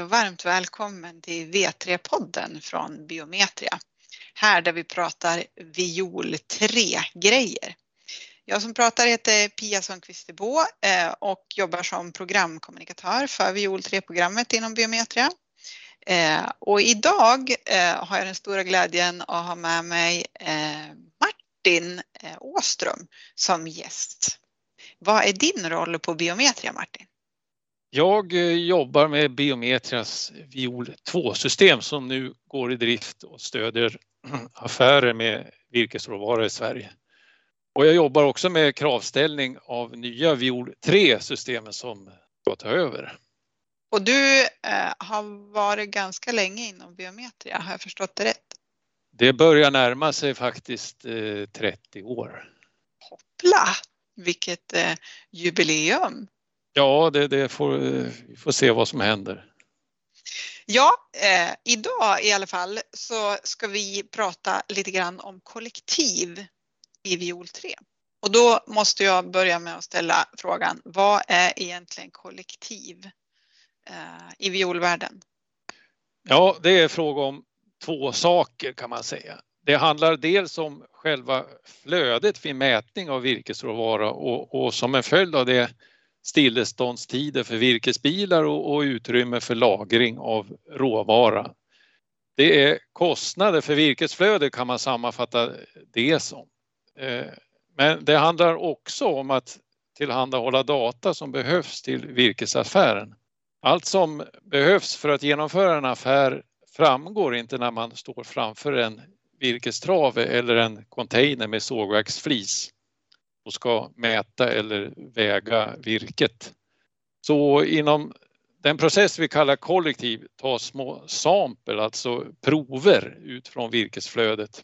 Hej och varmt välkommen till V3-podden från Biometria. Här där vi pratar viol 3-grejer. Jag som pratar heter Pia Sundqvist eh, och jobbar som programkommunikatör för viol 3-programmet inom Biometria. Eh, och idag eh, har jag den stora glädjen att ha med mig Martin Åström som gäst. Vad är din roll på Biometria Martin? Jag eh, jobbar med Biometrias Viol 2-system som nu går i drift och stödjer affärer med virkesråvara i Sverige. Och jag jobbar också med kravställning av nya Viol 3-systemen som ska ta över. Och du eh, har varit ganska länge inom Biometria, har jag förstått det rätt? Det börjar närma sig faktiskt eh, 30 år. Hoppla, vilket eh, jubileum! Ja, det, det får, vi får se vad som händer. Ja, eh, idag i alla fall så ska vi prata lite grann om kollektiv i viol 3. Och då måste jag börja med att ställa frågan, vad är egentligen kollektiv eh, i violvärlden? Ja, det är fråga om två saker kan man säga. Det handlar dels om själva flödet vid mätning av virkesråvara och, och som en följd av det stilleståndstider för virkesbilar och, och utrymme för lagring av råvara. Det är kostnader för virkesflöde kan man sammanfatta det som. Eh, men det handlar också om att tillhandahålla data som behövs till virkesaffären. Allt som behövs för att genomföra en affär framgår inte när man står framför en virkestrave eller en container med sågverksflis och ska mäta eller väga virket. Så inom den process vi kallar kollektiv tas små sampel, alltså prover ut från virkesflödet.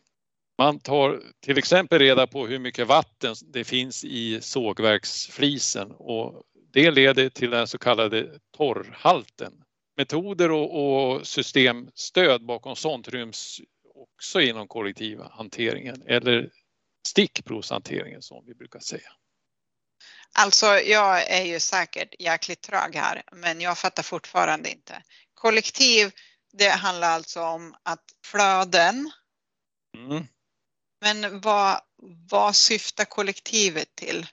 Man tar till exempel reda på hur mycket vatten det finns i sågverksflisen och det leder till den så kallade torrhalten. Metoder och, systemstöd bakom sånt ryms också inom kollektiva hanteringen eller stickprovshanteringen som vi brukar säga. Alltså, jag är ju säkert jäkligt trög här, men jag fattar fortfarande inte. Kollektiv, det handlar alltså om att flöden. Mm. Men vad, vad syftar kollektivet till?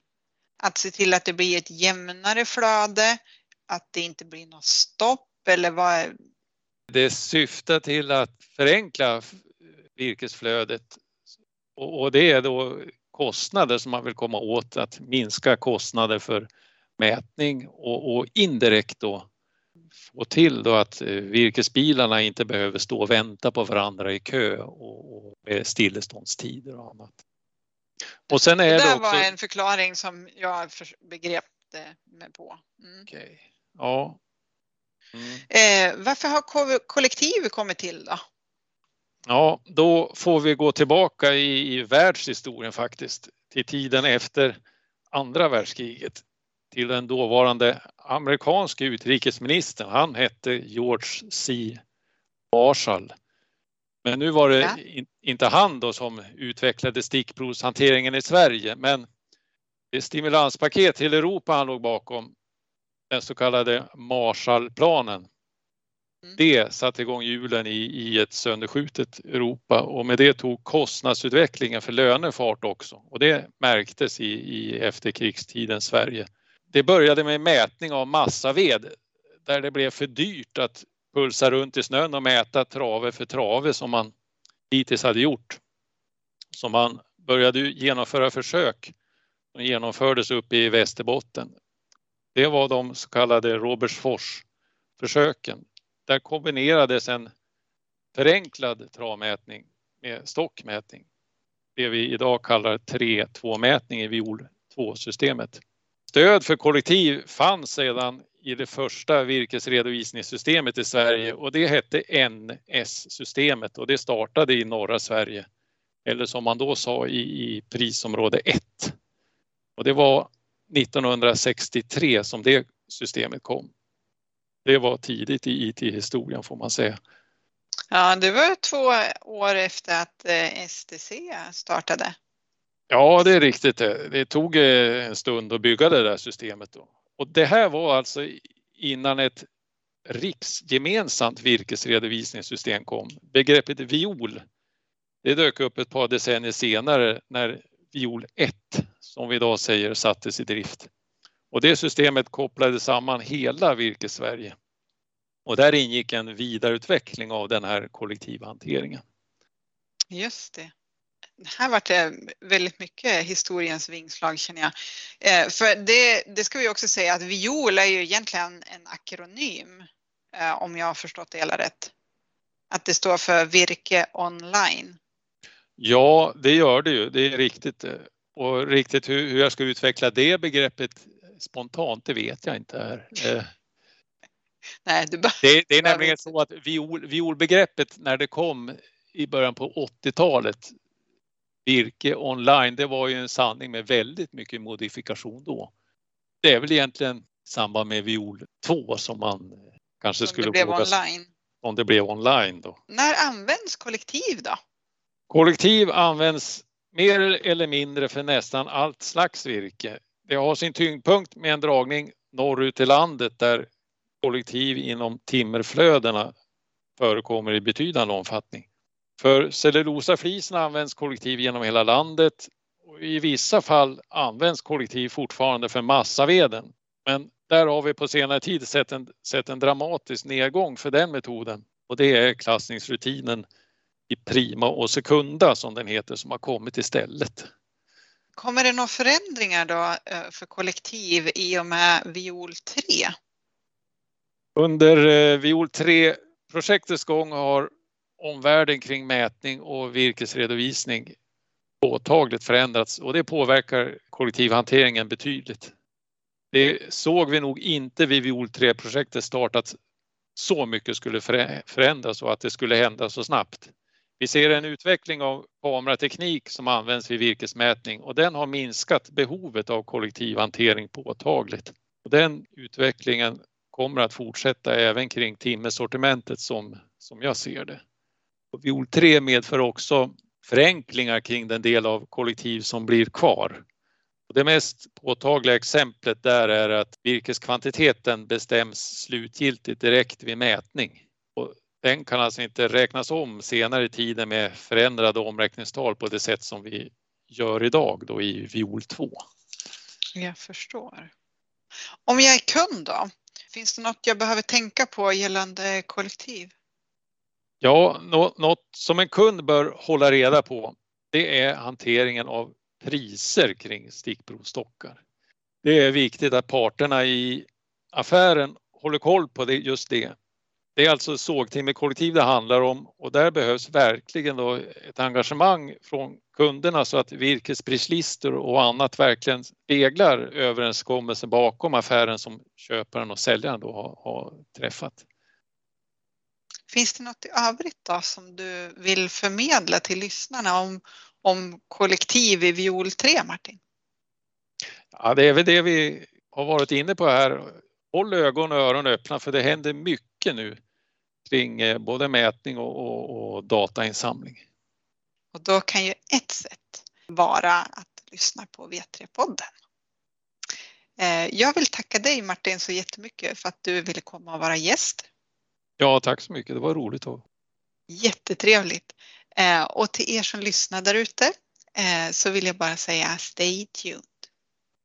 Att se till att det blir ett jämnare flöde, att det inte blir något stopp eller vad? Det syftar till att förenkla virkesflödet och, det är då kostnader som man vill komma åt, att minska kostnader för mätning och, och indirekt då få till då att eh, virkesbilarna inte behöver stå och vänta på varandra i kö och, och med stilleståndstider och annat. Och sen är det, där det också... var en förklaring som jag begrep med på. Mm. Okay. Ja. Mm. Eh, varför har kollektiv kommit till då? Ja, då får vi gå tillbaka i, i världshistorien faktiskt till tiden efter andra världskriget till den dåvarande amerikanske utrikesministern. Han hette George C. Marshall. Men nu var det ja. in, inte han då som utvecklade stickprovshanteringen i Sverige, men det stimulanspaket till Europa han låg bakom, den så kallade Marshallplanen. Mm. Det satte igång hjulen i, i ett sönderskjutet Europa och med det tog kostnadsutvecklingen för löner fart också och det märktes i, i efterkrigstidens Sverige. Det började med mätning av massaved där det blev för dyrt att pulsa runt i snön och mäta trave för trave som man hittills hade gjort. Så man började genomföra försök som genomfördes uppe i Västerbotten. Det var de så kallade Robertsfors-försöken där kombinerades en förenklad travmätning med stockmätning. Det vi idag kallar 3-2-mätning i viol 2-systemet. Stöd för kollektiv fanns sedan i det första virkesredovisningssystemet i Sverige och det hette NS-systemet och det startade i norra Sverige eller som man då sa i, i prisområde 1. Och det var 1963 som det systemet kom det var tidigt i IT-historien får man säga. Ja, det var två år efter att eh, STC startade. Ja, det är riktigt. Det tog eh, en stund att bygga det där systemet. Då. Och det här var alltså innan ett riksgemensamt virkesredovisningssystem kom. Begreppet viol det dök upp ett par decennier senare när viol 1, som vi idag säger, sattes i drift. Och det systemet kopplade samman hela virkessverige. Och där ingick en vidareutveckling av den här kollektiva hanteringen. Just det. Här var det väldigt mycket historiens vingslag känner jag. Eh, för det, det ska vi också säga att viol är ju egentligen en akronym eh, om jag har förstått det hela rätt. Att det står för virke online. Ja, det gör det ju. Det är riktigt. Och riktigt hur, hur jag ska utveckla det begreppet spontant, det vet jag inte. Här. Eh, Nej, du bara, det, det är nämligen så att viol, violbegreppet när det kom i början på 80-talet, virke online, det var ju en sanning med väldigt mycket modifikation då. Det är väl egentligen i samband med viol 2 som man kanske som skulle det blev våga, online. om det blev online då. När används kollektiv då? Kollektiv används mer eller mindre för nästan allt slags virke. Det har sin tyngdpunkt med en dragning norrut i landet där kollektiv inom timmerflödena förekommer i betydande omfattning. För cellulosaflisen används kollektiv genom hela landet och i vissa fall används kollektiv fortfarande för massaveden. Men där har vi på senare tid sett en, sett en dramatisk nedgång för den metoden och det är klassningsrutinen i prima och sekunda som den heter som har kommit istället. Kommer det några förändringar då eh, för kollektiv i och med viol 3? Under eh, viol 3-projektets gång har omvärlden kring mätning och virkesredovisning påtagligt förändrats och det påverkar kollektivhanteringen betydligt. Det såg vi nog inte vid viol 3-projektet startat så mycket skulle förändras och att det skulle hända så snabbt. Vi ser en utveckling av kamerateknik som används vid virkesmätning och den har minskat behovet av kollektivhantering påtagligt. Och den utvecklingen kommer att fortsätta även kring timmersortimentet som, som jag ser det. Och Viol 3 medför också förenklingar kring den del av kollektiv som blir kvar. Och det mest påtagliga exemplet där är att virkeskvantiteten bestäms slutgiltigt direkt vid mätning. Och den kan alltså inte räknas om senare i tiden med förändrade omräkningstal på det sätt som vi gör idag då i viol 2. Jag förstår. Om jag är kund då, finns det något jag behöver tänka på gällande kollektiv? Ja, något som en kund bör hålla reda på det är hanteringen av priser kring stickprovstockar. Det är viktigt att parterna i affären håller koll på det, just det. Det är alltså sågtimmerkollektiv det handlar om och där behövs verkligen då ett engagemang från kunderna så att virkesprislistor och annat verkligen speglar överenskommelsen bakom affären som köparen och säljaren då har, har träffat. Finns det något i övrigt då som du vill förmedla till lyssnarna om, om kollektiv i viol 3, Martin? Ja, det är väl det vi har varit inne på här. Håll ögon och öron öppna för det händer mycket nu kring eh, både mätning och, och, och datainsamling. Och då kan ju ett sätt vara att lyssna på V3-podden. Eh, jag vill tacka dig Martin så jättemycket för att du ville komma och vara gäst. Ja, tack så mycket. Det var roligt. Jättetrevligt. Eh, och till er som lyssnar där ute så vill jag bara säga stay tuned.